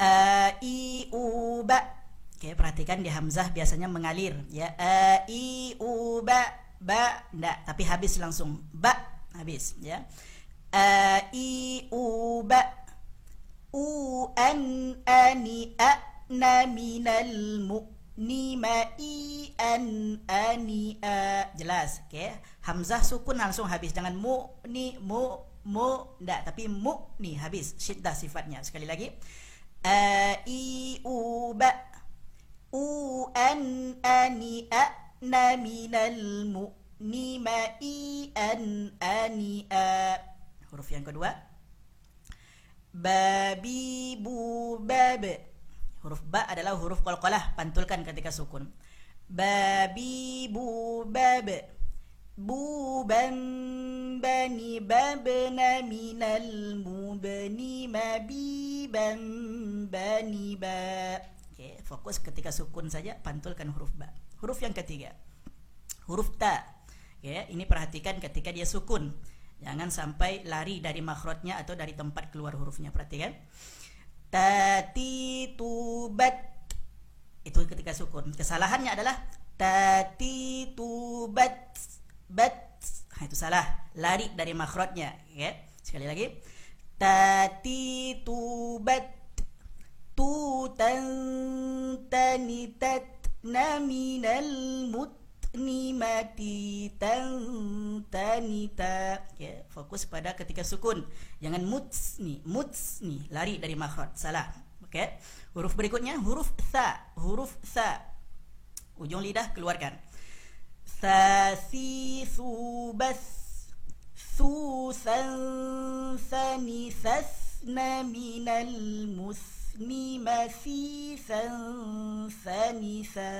a i u ba okey perhatikan di hamzah biasanya mengalir ya. A i u ba ba ndak. Tapi habis langsung. Ba habis ya. A i u ba u an ani a. Na minal mu ni ma i an ani a. Jelas okey hamzah sukun langsung habis. Jangan mu ni mu mu ndak. Tapi mu ni habis. Syiddah sifatnya. Sekali lagi a i u ba u an ani a na minal mu ni ma i an ani a. Huruf yang kedua. Babi bu bab huruf ba adalah huruf qalqalah pantulkan ketika sukun. Babi bu bab bu ban bani babna minal mubni mabi ban bani ba. Okay, fokus ketika sukun saja pantulkan huruf ba. Huruf yang ketiga. Huruf ta. Okay, ini perhatikan ketika dia sukun. Jangan sampai lari dari makhrajnya atau dari tempat keluar hurufnya. Perhatikan. Tati tubat itu ketika sukun. Kesalahannya adalah tati tubat bat. Ha, itu salah. Lari dari makhrajnya. Ya sekali lagi tati tubat tu tan tanitat naminal mut ni mati tan tanita ya fokus pada ketika sukun jangan muts ni muts ni lari dari makhraj salah okey huruf berikutnya huruf tha huruf tha ujung lidah keluarkan ثاثي ثوبث ثوثا ثنثثن من المثني مثيثا ثنثا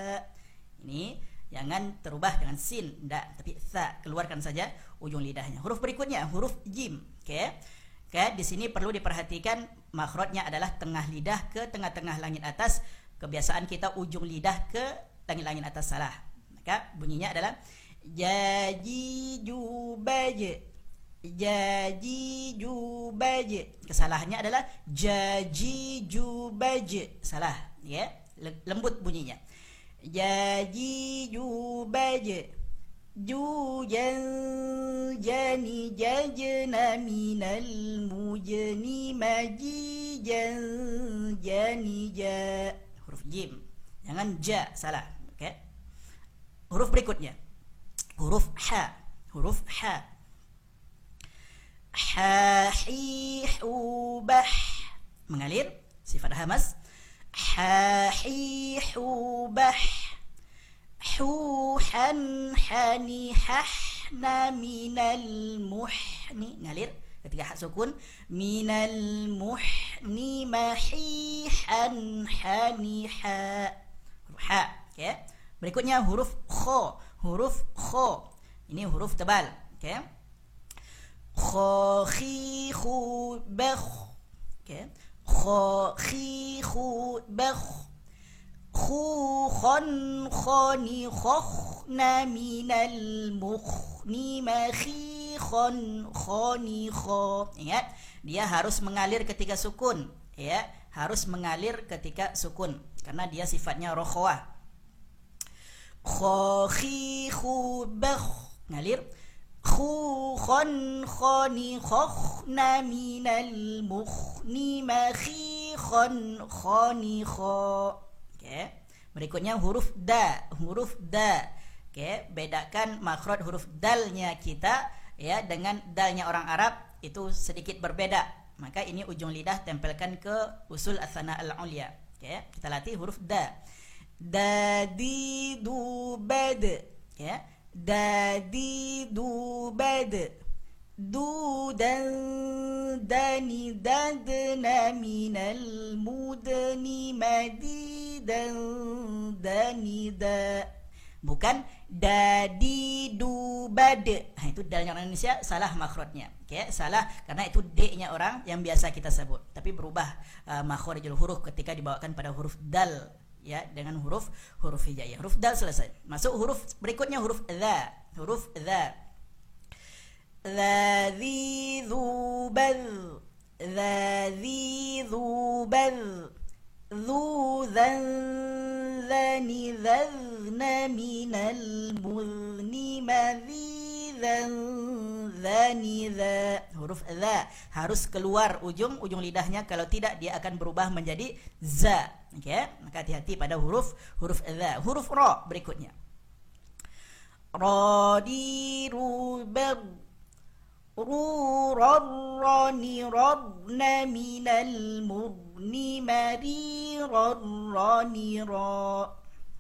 ini jangan terubah dengan sin tidak tapi tha keluarkan saja ujung lidahnya huruf berikutnya huruf jim okey okey di sini perlu diperhatikan makhrajnya adalah tengah lidah ke tengah-tengah langit atas kebiasaan kita ujung lidah ke langit-langit atas salah maka bunyinya adalah jaji jubaj jaji jubaj kesalahannya adalah jaji jubaj salah ya? Lembut bunyinya. Jaji jubaj jujan jani jajna minal mujni majijan jani ja huruf jim jangan ja salah huruf berikutnya. Huruf ha huruf ha ha hi hu bah mengalir sifat hamas ha hi hu bah hu han hani hah na minal muhni ngalir ketika hak sukun minal muhni mahihan hani ha ha okey Berikutnya huruf kho, huruf kho. Ini huruf tebal, okey. Kho khi khu bakh. Okey. Kho khi khu khoni khokh na minal mukhni ma khi khon khoni kho. Ingat, dia harus mengalir ketika sukun, ya. Harus mengalir ketika sukun karena dia sifatnya rokhwah khakhi khu bakh ngalir khu minal mukhni ma khi khon khoni kho okay. berikutnya huruf da. Huruf da. Okay. bedakan makhraj huruf dalnya kita ya dengan dalnya orang Arab itu sedikit berbeda. Maka ini ujung lidah tempelkan ke usul asana al-ulya. Okay. kita latih huruf da. Dadi du bed ya dadi du bed du dan dani dadna minal mudni madidan dani da bukan dadi du bad ha, itu dalnya orang Indonesia salah makhrajnya. Okey salah karena itu d-nya orang yang biasa kita sebut. Tapi berubah uh, makhrijul huruf ketika dibawakan pada huruf dal ya dengan huruf huruf hijaiyah huruf dal selesai. Masuk huruf berikutnya huruf dha. Huruf dha. Za zi zu bal. Za zi zu bal. Zu zan zani zazna minal muzni mazi zan zani zaa huruf za. Harus keluar ujung ujung lidahnya. Kalau tidak dia akan berubah menjadi za. Okey eh? maka hati-hati pada huruf huruf za. Huruf ra berikutnya. Radiru ru ba ru ra ra ni min al ra. Ra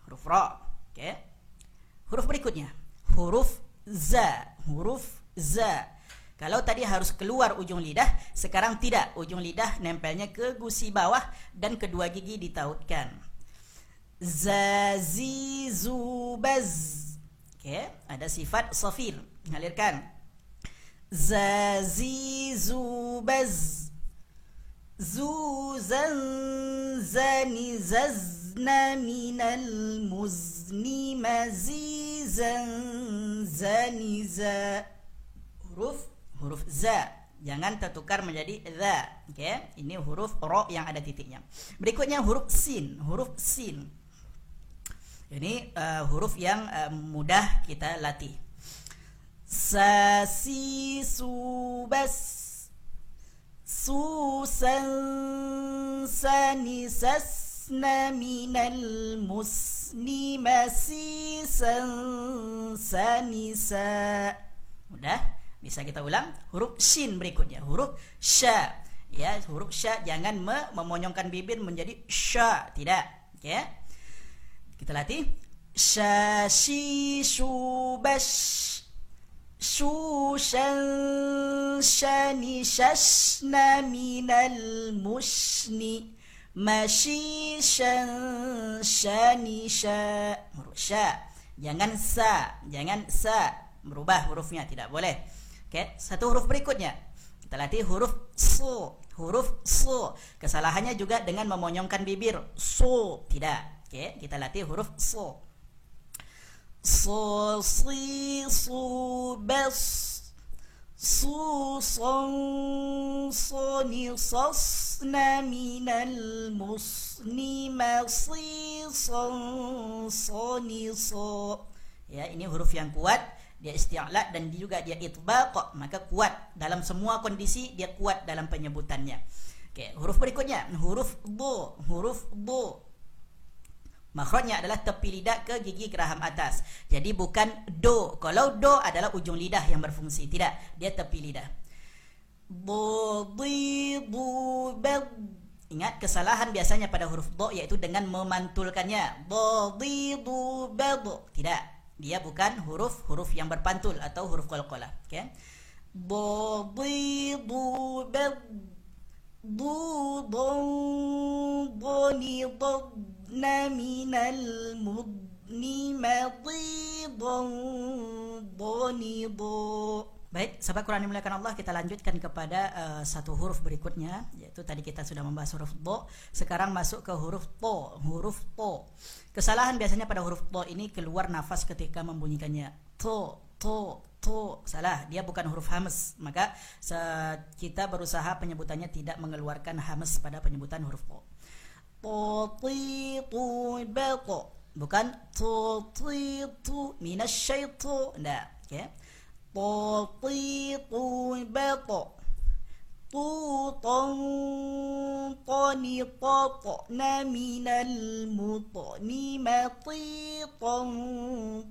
huruf ra. Okey eh? huruf berikutnya. Huruf za. Huruf za kalau tadi harus keluar ujung lidah sekarang tidak. Ujung lidah nempelnya ke gusi bawah dan kedua gigi ditautkan. Za zi zu baz okey ada sifat safir. Mengalirkan. Zazi zubaz zu zan zani zazna minal muzni mazizan zani za huruf huruf za. Jangan tertukar menjadi za okey ini huruf ra yang ada titiknya. Berikutnya huruf sin huruf sin. Ini uh, huruf yang uh, mudah kita latih. Subas susan sani sasna minal musni masisan sani sa. Mudah Bisa kita ulang huruf sin berikutnya. Huruf sha. Ya huruf sha jangan me- memonyongkan bibir menjadi sha. Tidak. Ya. Kita latih. Sha si su bas. Su shan shani shasna minal musni masih shan shani sha. Huruf sha. Jangan sa. Jangan sa. Merubah hurufnya. Tidak boleh. Oke, satu huruf berikutnya. Kita latih huruf su. Huruf su. Kesalahannya juga dengan memonyongkan bibir. Su, tidak. Oke, kita latih huruf su. Su, si, su, bes. Su, son, soni, sosna, minal, musni, masi, son, soni, so. Ya, ini huruf yang kuat dia isti'la dan juga dia itbaq maka kuat dalam semua kondisi dia kuat dalam penyebutannya okey huruf berikutnya huruf bu huruf bu Makhrajnya adalah tepi lidah ke gigi geraham atas. Jadi bukan do. Kalau do adalah ujung lidah yang berfungsi. Tidak. Dia tepi lidah. Budidu bed. Ingat kesalahan biasanya pada huruf do iaitu dengan memantulkannya. Budidu bed. Tidak dia bukan huruf-huruf yang berpantul atau huruf qalqalah okey bo bi bu ba bu do bo ni do na min al mud ni ma di do bo. ni do Baik, sahabat Quran dimuliakan Allah, kita lanjutkan kepada uh, satu huruf berikutnya, yaitu tadi kita sudah membahas huruf do, sekarang masuk ke huruf to, huruf to. Kesalahan biasanya pada huruf to ini keluar nafas ketika membunyikannya to, to, to, salah, dia bukan huruf hamas, maka kita berusaha penyebutannya tidak mengeluarkan hamas pada penyebutan huruf to. To, ti, tu, bel, to. Bukan to, ti, tu, minas, syaitu. Nah, oke. Okay. طيط بط طوطا طنططن من المطن مطيطا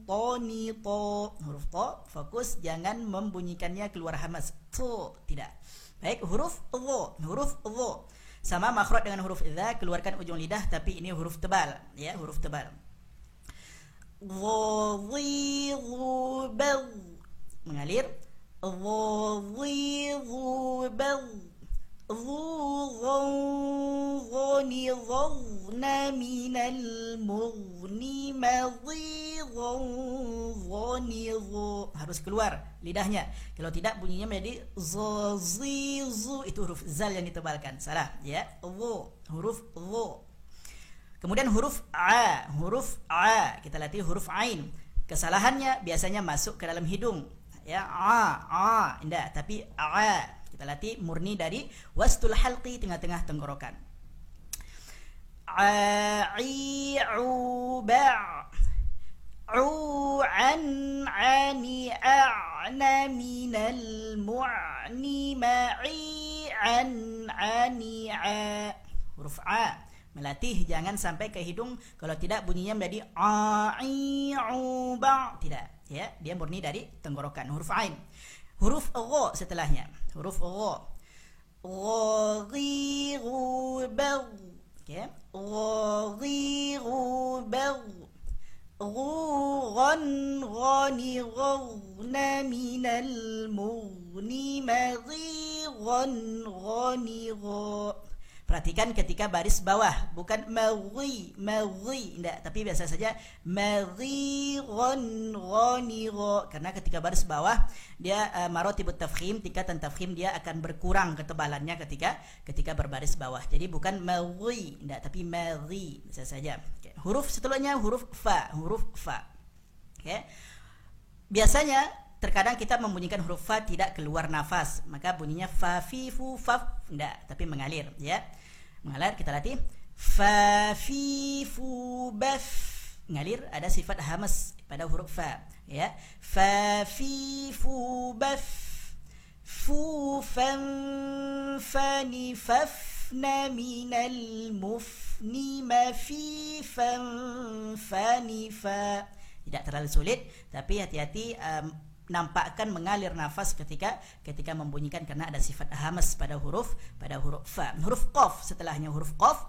طنطا huruf to fokus jangan membunyikannya keluar hamas to tidak baik huruf dho huruf dho sama makhraj dengan huruf idza keluarkan ujung lidah tapi ini huruf tebal ya huruf tebal dhidhu bal mengalir. Min harus keluar lidahnya. Kalau tidak bunyinya menjadi zizu itu huruf zal yang ditebalkan. Salah ya. Wo huruf wo kemudian huruf a huruf a. Kita latih huruf ain. Kesalahannya biasanya masuk ke dalam hidung ya a a indah. Tapi a kita latih murni dari wastul halqi tengah-tengah tenggorokan. A i u ba u an ani a ana minal mu'ni ma'i an ani a. Huruf a. Melatih jangan sampai ke hidung. Kalau tidak bunyinya menjadi a i u ba. Tidak ya dia murni dari tenggorokan huruf ain huruf gha setelahnya huruf gha ghi ghu bag okey ghi ghu bag غن غني غن من المغني مغي غن غني غن Perhatikan ketika baris bawah. Bukan maghi maghi tidak tapi biasa saja ghon ghani gho karena ketika baris bawah dia uh, marotibut tafkhim tingkatan tafkhim dia akan berkurang ketebalannya ketika ketika berbaris bawah. Jadi bukan maghi tidak tapi maghi biasa saja. Huruf setelahnya huruf fa huruf fa. Okay. biasanya terkadang kita membunyikan huruf fa tidak keluar nafas. Maka bunyinya fa fi fu fa tidak tapi mengalir ya mengalir kita latih. Fa fi fu baf. Ngalir ada sifat hamas pada huruf fa. Ya. Fa fi fu baf. Fu fam fani fafna min al mufni ma fi fam fani fa. Tidak terlalu sulit tapi hati-hati um, nampakkan mengalir nafas ketika ketika membunyikan karena ada sifat hamas pada huruf pada huruf fa huruf qaf setelahnya huruf qaf.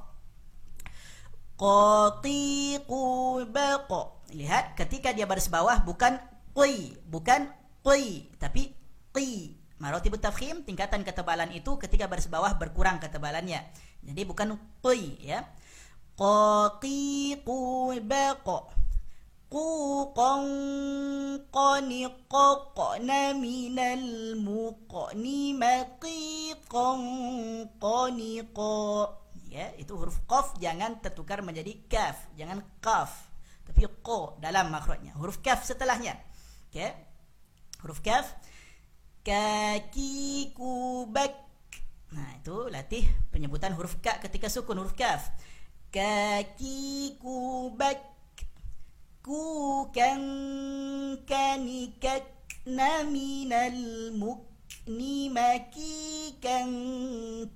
Qatiqu baqa lihat ketika dia baris bawah bukan qi bukan qi tapi qi. Maratib tafkhim tingkatan ketebalan itu ketika baris bawah berkurang ketebalannya. Jadi bukan qi ya. Qatiqu baqa قوقا قنققن من المقن مقيقا قنقا ya itu huruf qaf jangan tertukar menjadi kaf jangan kaf tapi qa dalam makhrajnya huruf kaf setelahnya okey huruf kaf kaki kubak nah itu latih penyebutan huruf ka ketika sukun huruf kaf kaki kubak كوكا كنككن من المكن مكيكا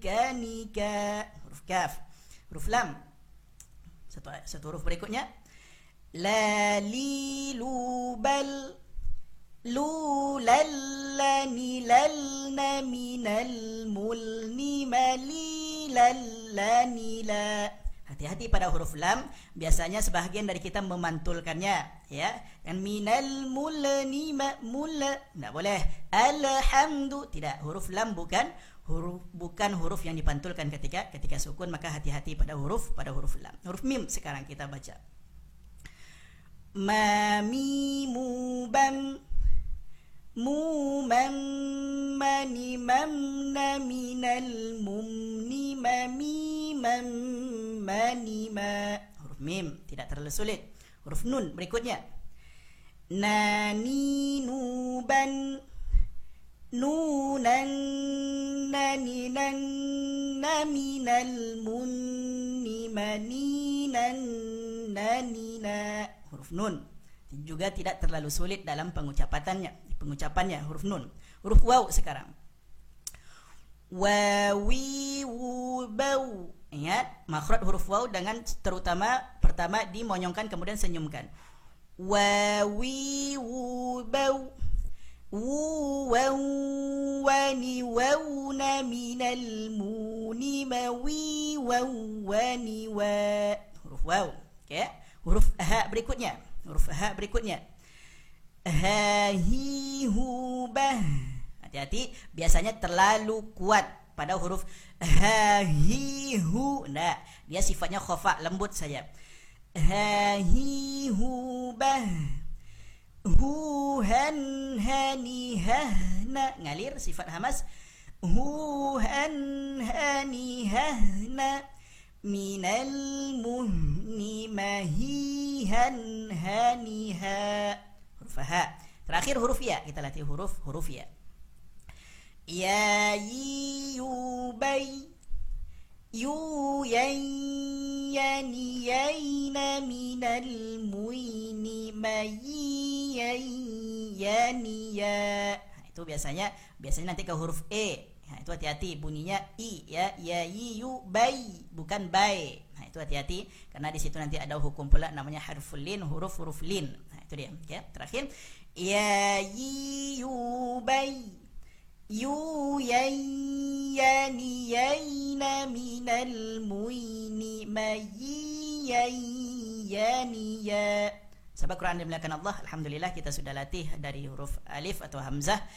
كنكا huruf kaf huruf lam satu satu huruf berikutnya la li lu bal lu lal ni lal na min al mul ni mali lal ni la Hati-hati pada huruf lam, biasanya sebahagian dari kita memantulkannya, ya. Dan minal mulani ma mula, tidak boleh. Alhamdu, tidak. Huruf lam bukan huruf bukan huruf yang dipantulkan ketika ketika sukun, maka hati-hati pada huruf pada huruf lam. Huruf mim sekarang kita baca. Ma mimu bam na minal mumni mami mam mani ma huruf mim tidak terlalu sulit huruf nun berikutnya nani nuban nunan nani nan naminal munni mani nan nani na huruf nun juga tidak terlalu sulit dalam pengucapannya pengucapannya huruf nun huruf waw sekarang. Wawi wubau. Ingat makhraj huruf waw dengan terutama pertama dimonyongkan kemudian senyumkan. Wawi wubau. Waw wani wawna minal muni wani wa. Huruf waw okay? huruf ha berikutnya huruf ha berikutnya ha hi hu bah hati-hati biasanya terlalu kuat pada huruf ha hi hu nah dia sifatnya khafa lembut saja. Ha hi hu bah hu han hani ha na ngalir sifat hamas. Hu han hani ha na minal muhni mahihan haniha faha. Terakhir huruf ya, kita latih huruf huruf ya. Ya yi yu bay yu yan yan yan minal muini mayi yan ya. Itu biasanya biasanya nanti ke huruf e ha, itu hati-hati bunyinya i ya. Ya yi yu bai. Bukan bai. Ha, itu hati-hati karena di situ nanti ada hukum pula namanya harful lin huruf huruf lin. Ha, itu dia. Okay. terakhir. Ya yi yu bai. Yu yan yani yaina minal muini mayi yani ya Sahabat Quran dimuliakan Allah Alhamdulillah kita sudah latih dari huruf alif atau hamzah